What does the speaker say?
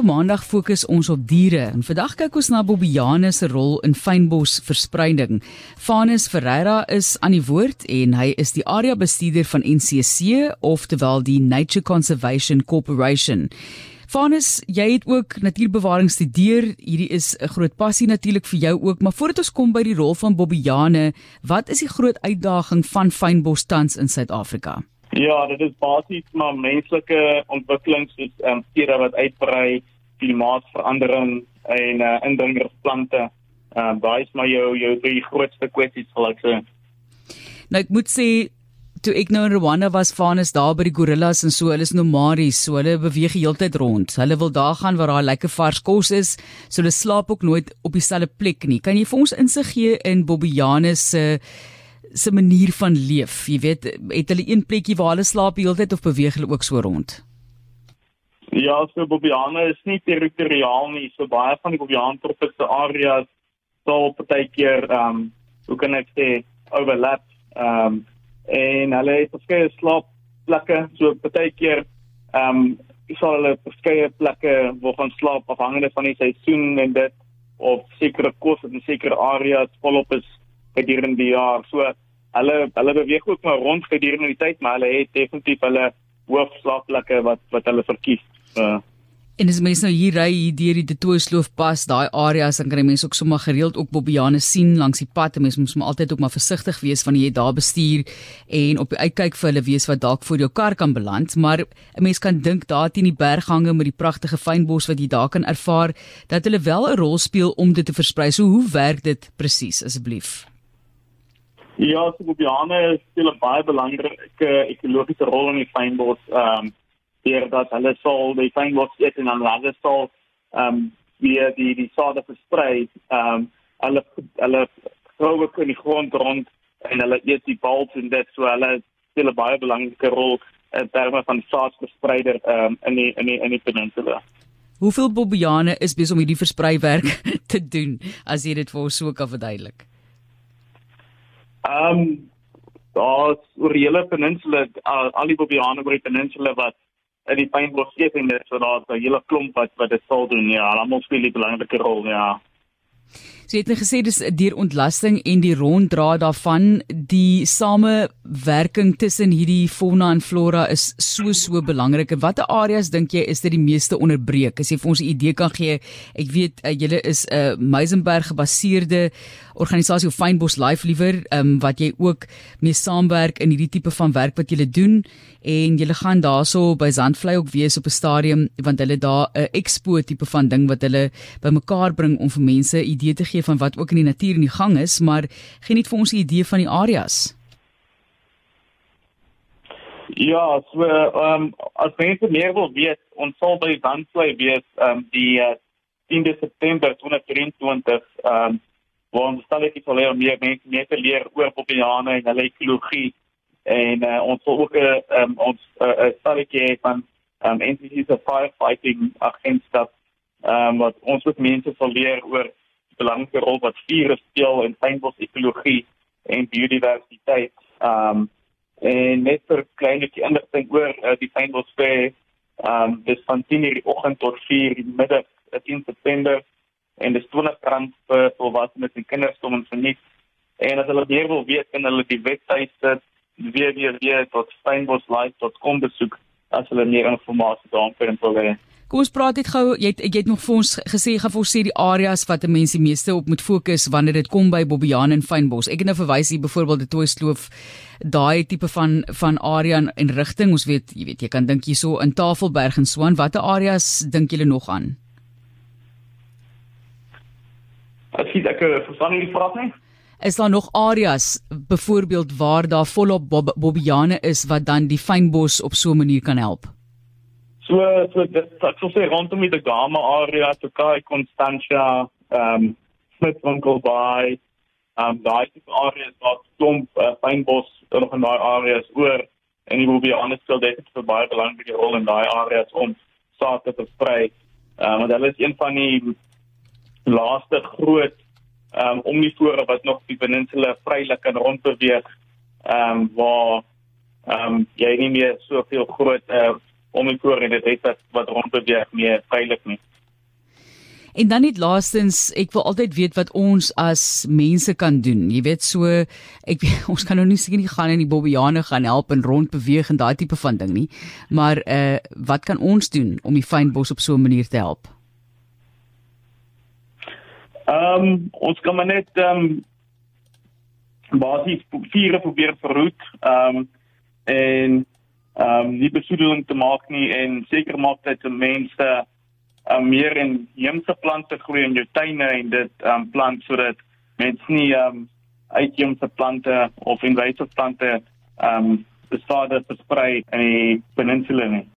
op 'n Maandag fokus ons op diere en vandag kyk ons na Bobiane se rol in fynbos verspreiding. Fanus Ferreira is aan die woord en hy is die area bestuurder van NCC oftewel die Nature Conservation Corporation. Fanus, jy het ook natuurbewaring studeer. Hierdie is 'n groot passie natuurlik vir jou ook, maar voordat ons kom by die rol van Bobiane, wat is die groot uitdaging van fynbos tans in Suid-Afrika? Ja, dit is basies maar menslike ontwikkelings soos ehm um, diere wat uitbrei, klimaatsverandering en uh, indringersplante. Ehm uh, daai is maar jou jou drie grootste kwessies sal ek sê. Nou ek moet sê toe ek nou in Rwanda was, vanus daar by die gorillas en so, hulle is nomaries, so hulle beweeg heeltyd rond. Hulle wil daar gaan waar daar lekker vars kos is, so hulle slaap ook nooit op dieselfde plek nie. Kan jy vir ons insig gee in Bobianus se se manier van leef. Jy weet, het hulle een plekjie waar hulle slaap heeltyd of beweeg hulle ook so rond? Ja, so Bobiane is nie territoriaal nie. So baie van die Bobiane tropiese areas sal partykeer ehm um, hoe kan ek sê overlap ehm um, en hulle het verskeie slaapplekke. So partykeer ehm um, sal hulle verskeie plekke waar gaan slaap afhangende van die seisoen en dit of sekere kos in sekere areas volop is gedurende die jaar. So hulle hulle beweeg ook maar rond gedurende die tyd, maar hulle het definitief hulle hoofslaapplekke wat wat hulle verkies. Uh, En as mense nou hier ry hier deur die Detoesloof pas, daai areas dan kan jy mense ook sommer gereeld ook Bobiane sien langs die pad. Mense moet maar altyd ook maar versigtig wees wanneer jy daar bestuur en op die uitkyk vir hulle wees wat dalk voor jou kar kan beland. Maar 'n mens kan dink daar teen die berghange met die pragtige fynbos wat jy daar kan ervaar, dat hulle wel 'n rol speel om dit te versprei. So hoe werk dit presies asseblief? Ja, so Bobiane speel 'n baie belangrike ekologiese rol in die fynbos. Ehm um, hier dat hulle sal die fynbos eet en dan hulle sal ehm um, weer die die sade versprei. Ehm um, hulle hulle groewe in die grond rond en hulle eet die bulbs en dit so hulle speel 'n baie belangrike rol in terme van saadverspreider ehm um, in die in die in die peninsula. Hoeveel Bobiane is besig om hierdie verspreiwerk te doen as jy dit vir ons so kan verduidelik? Ehm um, daar's oor die hele peninsula al, al die Bobiane oor die peninsula wat in die pynbos steek en dit so daar's 'n hele klomp wat wat dit sal doen ja, almal speel 'n belangrike rol ja. Sy het net gesê dis deur ontlasting en die ronddra daarvan die samewerking tussen hierdie fauna en flora is so so belangrik. Watter areas dink jy is dit die meeste onderbreek? As jy vir ons 'n idee kan gee. Ek weet uh, julle is 'n uh, Meisenberg gebaseerde organisasie of Fynbos Life liewer um, wat jy ook mee saamwerk in hierdie tipe van werk wat julle doen en julle gaan daarso by Zandvlei ook wees op 'n stadium want hulle daar 'n expo tipe van ding wat hulle bymekaar bring om vir mense idee te gee van wat ook in die natuur in die gang is maar gee net vir ons 'n idee van die areas. Ja, so ehm um, as mense meer wil weet, ons sal by Zandvlei wees ehm um, die uh, 10 September 2023 ehm um, waar ons stelletjie sal leer meer mense meer te leer oor Bobiane en hulle ekologie. En uh, ons sal ook 'n uh, um, ons 'n uh, stelletjie van um, entities of firefighting agentskap um, wat ons ook mense sal leer oor belangrike rol wat vure speel in fynbos ekologie en biodiversiteit. Um, en net vir kleinetjie inligting oor uh, die fynbos fair um, dis van 10:00 die oggend tot 4:00 die middag 10 September en dis 20 rand vir volwassenes en kinders om ons geniet. En as hulle meer wil weet, kan hulle die webwerf www.steinboslife.com besoek as hulle meer inligting daaroor wil hê. Kom ons praat net gou, jy het jy het nog vir ons gesê gaan vir ons sê die areas wat mense die meeste op moet fokus wanneer dit kom by Bobbejaan en Fynbos. Ek het nou verwys hier byvoorbeeld die Toysloof daai tipe van van area en, en rigting. Ons weet, jy weet, jy kan dink hierso in Tafelberg en Swaan. Watter areas dink julle nog aan? Ek sien ek eh, verstaan hierdie vraag nie. Is daar nog areas byvoorbeeld waar daar volop bob bobbiane is wat dan die fynbos op so 'n manier kan help? So so dit ek sou sê rondom die Gama area, so Kai Constantia, ehm um, Smithwinkel Bay, ehm um, daai tipe areas wat klomp uh, fynbos nog in daai areas oor en die bobbiane speel dit vir baie belangrike rol in daai areas om saad te versprei. Ehm um, want hulle is een van die laaste groot ehm um, omnivore wat nog die peninsula vrylik kan rondbeweeg ehm um, waar ehm um, jy nie meer soveel groot uh, omnivore in dit het wat rondbeweeg meer vrylik nie. En dan net laastens, ek wil altyd weet wat ons as mense kan doen. Jy weet so ek weet, ons kan nou nie seker nie gaan in die Bobbiane gaan help en rond beweeg en daai tipe van ding nie. Maar uh wat kan ons doen om die fynbos op so 'n manier te help? Ehm um, ons kan maar net ehm um, basies vier probeer verhoed ehm um, en ehm um, nie besoedeling te maak nie en seker maak dat die mense um, meer in heemse plante groei in jou tuine en dit um, plant sodat mense nie um, uitheemse plante of invasive plante um, besade versprei in die peninsula nie.